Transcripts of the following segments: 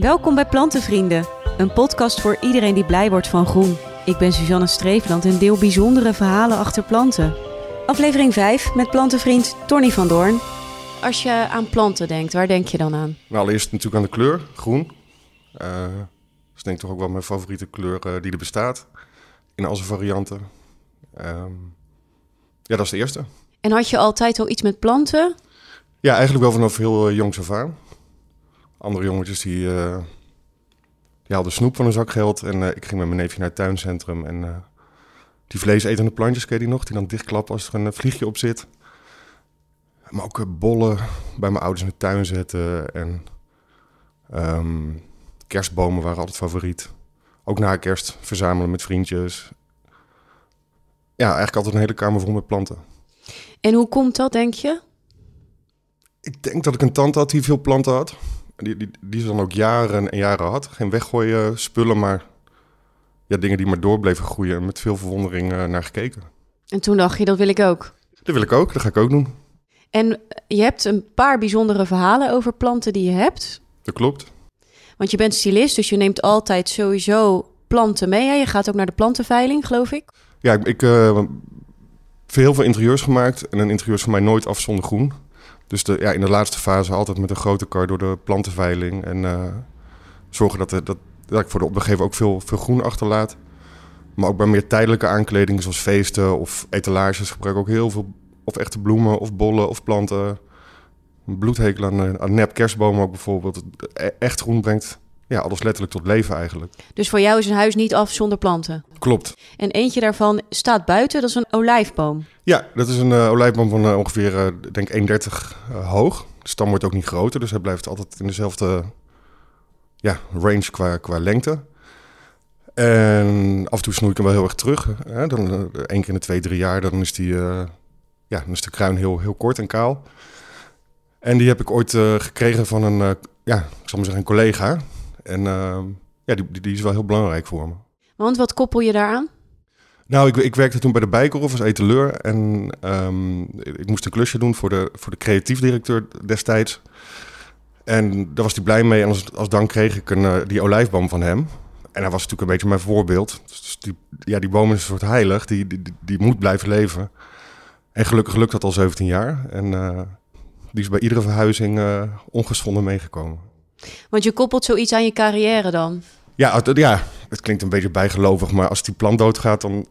Welkom bij Plantenvrienden, een podcast voor iedereen die blij wordt van groen. Ik ben Suzanne Streefland en deel bijzondere verhalen achter planten. Aflevering 5 met plantenvriend Tony van Doorn. Als je aan planten denkt, waar denk je dan aan? Nou, allereerst natuurlijk aan de kleur, groen. Eh dat is denk ik toch ook wel mijn favoriete kleur eh, die er bestaat. In al zijn varianten. Ehm, ja, dat is de eerste. En had je altijd al iets met planten? Ja, eigenlijk wel vanaf heel uh, jongs af aan. Andere jongetjes die, eh, die haalden snoep van hun zakgeld. En eh, ik ging met mijn neefje naar het tuincentrum. En eh, die vleesetende plantjes, ken je die nog? Die dan dichtklappen als er een vliegje op zit. Maar ook bollen bij mijn ouders in de tuin zetten. En ehm, kerstbomen waren altijd favoriet. Ook na kerst verzamelen met vriendjes. Ja, eigenlijk altijd een hele kamer vol met planten. En hoe komt dat, denk je? Ik denk dat ik een tante had die veel planten had. Die, die, die ze dan ook jaren en jaren had. Geen weggooien spullen, maar ja, dingen die maar door bleven groeien. En met veel verwondering eh, naar gekeken. En toen dacht je, dat wil ik ook. Dat wil ik ook, dat ga ik ook doen. En je hebt een paar bijzondere verhalen over planten die je hebt. Dat klopt. Want je bent stylist, dus je neemt altijd sowieso planten mee. Hè? Je gaat ook naar de plantenveiling, geloof ik. Ja, ik, ik eh, heb heel veel interieurs gemaakt. En een interieur is voor mij nooit af zonder groen. Dus de, ja, in de laatste fase altijd met een grote kar door de plantenveiling. En eh, zorgen dat, er- dat, dat ik voor de opdrachtgever ook veel, veel groen achterlaat. Maar ook bij meer tijdelijke aankledingen zoals feesten of etalages gebruik ik ook heel veel... of echte bloemen of bollen of planten. Bloedhekel aan, eh, aan nep kerstbomen ook bijvoorbeeld. E- Echt groen brengt ja, alles letterlijk tot leven eigenlijk. Dus voor jou is een huis niet af zonder planten. Klopt. En eentje daarvan staat buiten, dat is een olijfboom. Ja, dat is een eh, olijfboom van eh, ongeveer, eh, denk 1,30 eh, hoog. De stam wordt ook niet groter, dus hij blijft altijd in dezelfde ja, range qua, qua lengte. En af en toe snoei ik hem wel heel erg terug. Hè? Dan, één keer in de twee, drie jaar, dan is, die, ja, dan is de kruin heel, heel kort en kaal. En die heb ik ooit gekregen van een, ja, ik zal maar zeggen, een collega. En eh, ja, die, die, is wel heel belangrijk voor me. Want wat koppel je daaraan? Nou, ik, ik werkte toen bij de Bijkorf als etaleur en ehm, ik moest een klusje doen voor de, voor de creatief directeur destijds. En daar was hij blij mee en als, als dank kreeg ik een, eh, die olijfboom van hem. En hij was natuurlijk een beetje mijn voorbeeld. Dus die, ja, die boom is een soort heilig, die, die, die- die moet blijven leven. En gelukkig lukt dat al 17 jaar. En eh, die is bij iedere verhuizing eh, ongeschonden meegekomen. Want je koppelt zoiets aan je carrière dan. Ja, het, ja, het klinkt een beetje bijgelovig, maar als die plant doodgaat, dan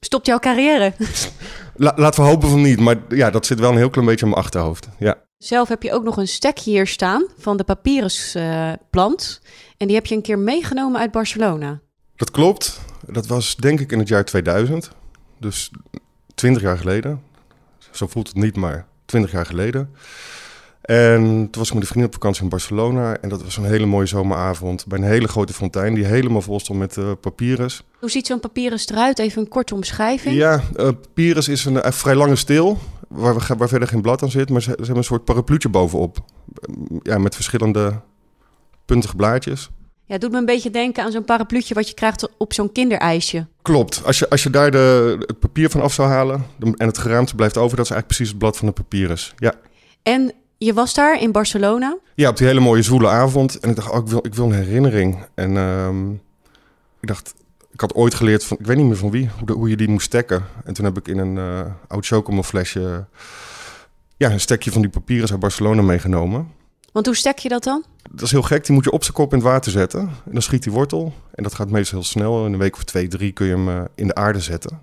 Stopt jouw carrière? La, laten we hopen van niet, maar ja, dat zit wel een heel klein beetje in mijn achterhoofd. Ja, Zelf heb je ook nog een stekje hier staan van de papyrusplant. en die heb je een keer meegenomen uit Barcelona. dat klopt. Dat was denk ik in het jaar 2000. Dus 20 jaar geleden. Zo voelt het niet, maar 20 jaar geleden. En toen was ik met een vriendin op vakantie in Barcelona. En dat was een hele mooie zomeravond. Bij een hele grote fontein die helemaal vol stond met papyrus. Hoe ziet zo'n papyrus eruit? Even een korte omschrijving. Ja, eh, papyrus is een eh, vrij lange steel. Waar, we, waar verder geen blad aan zit. Maar ze, ze hebben een soort parapluutje bovenop. Ja, met verschillende puntige blaadjes. Ja, het doet me een beetje denken aan zo'n parapluutje wat je krijgt op zo'n kinderijsje. Klopt. Als je, als je daar de, het papier van af zou halen en het geraamte blijft over, dat is eigenlijk precies het blad van het papyrus. Ja. En je was daar in Barcelona. ja, op die hele mooie zwoele avond. En ik dacht, oh, ik, wil, ik wil een herinnering. En ehm, ik dacht, ik had ooit geleerd van, ik weet niet meer van wie, hoe, de- hoe je die moest stekken. En toen heb ik in een eh, oud chocomel flesje ja, een stekje van die papyrus uit Barcelona meegenomen. Want hoe stek je dat dan? Dat is heel gek, die moet je op zijn kop in het water zetten. En dan schiet die wortel. En dat gaat meestal heel snel. In een week of twee, drie kun je hem eh, in de aarde zetten.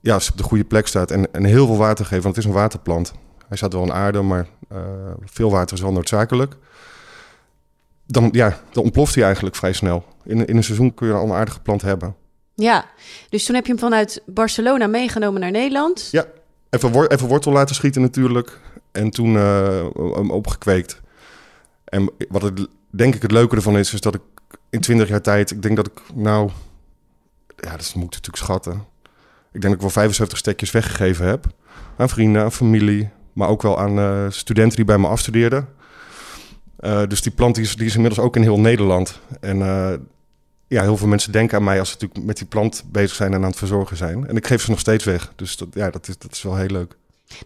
Ja, als hij op de goede plek staat en, en heel veel water geven, want het is een waterplant. Hij staat wel in aarde, maar eh, veel water is wel noodzakelijk. Dan, ja, dan ontploft hij eigenlijk vrij snel. In, in een seizoen kun je al een aardige plant hebben. Ja, dus toen heb je hem vanuit Barcelona meegenomen naar Nederland. Ja. Even, wor- even wortel laten schieten natuurlijk. En toen eh, hem opgekweekt. En wat het, denk ik het leuke ervan is, is dat ik in 20 jaar tijd, ik denk dat ik nou, ja, dat moet ik natuurlijk schatten. Ik denk dat ik wel 75 stekjes weggegeven heb. Aan vrienden, aan familie, maar ook wel aan eh, studenten die bij me afstudeerden. Eh, dus die plant die is, die is inmiddels ook in heel Nederland. En eh, ja, heel veel mensen denken aan mij als ze natuurlijk met die plant bezig zijn en aan het verzorgen zijn. En ik geef ze nog steeds weg. Dus dat, ja, dat, is, dat is wel heel leuk.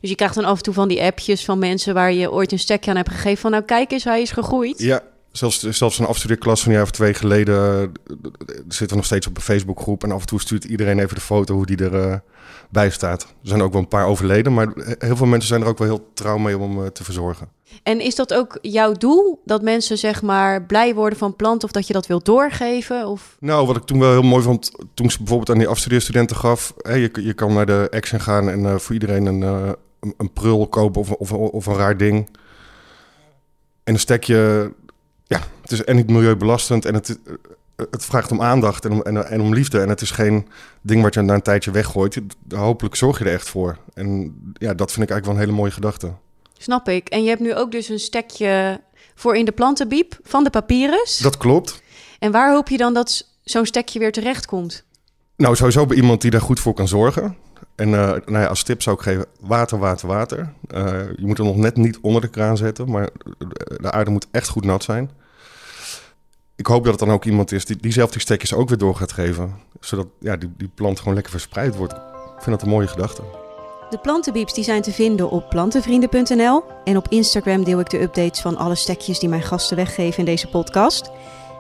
Dus je krijgt dan af en toe van die appjes van mensen waar je ooit een stekje aan hebt gegeven. Van nou kijk eens, hij is gegroeid. Ja, Zelfs, zelfs een afstudeerklas van een jaar of twee geleden uh, zitten we nog steeds op een Facebookgroep. En af en toe stuurt iedereen even de foto hoe die erbij bij staat. Er zijn ook wel een paar overleden, maar heel veel mensen zijn er ook wel heel trouw mee om hem te verzorgen. En is dat ook jouw doel? Dat mensen zeg maar blij worden van planten of dat je dat wilt doorgeven? Of? Nou, wat ik toen wel heel mooi vond, toen ze bijvoorbeeld aan die afstudeerstudenten gaf. Hè, je, je kan naar de Action gaan en uh, voor iedereen een, uh, een, prul kopen of, of, of een raar ding. En dan stek je, het is en niet milieubelastend en het, het vraagt om aandacht en om, en, en, om liefde. En het is geen ding wat je na een tijdje weggooit. Hopelijk zorg je er echt voor. En ja, dat vind ik eigenlijk wel een hele mooie gedachte. Snap ik. En je hebt nu ook dus een stekje voor in de plantenbiep van de papyrus. Dat klopt. En waar hoop je dan dat zo'n stekje weer terecht komt? Nou, sowieso bij iemand die daar goed voor kan zorgen. En uh, nou ja, als tip zou ik geven, water, water, water. Uh, je moet er nog net niet onder de kraan zetten, maar de aarde moet echt goed nat zijn. Ik hoop dat het dan ook iemand is die, die zelf die stekjes ook weer door gaat geven. Zodat ja, die, die plant gewoon lekker verspreid wordt. Ik vind dat een mooie gedachte. De plantenbieps die zijn te vinden op plantenvrienden.nl. En op Instagram deel ik de updates van alle stekjes die mijn gasten weggeven in deze podcast.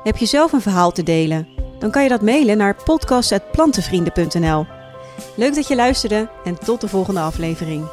Heb je zelf een verhaal te delen? Dan kan je dat mailen naar podcast.plantenvrienden.nl. Leuk dat je luisterde en tot de volgende aflevering.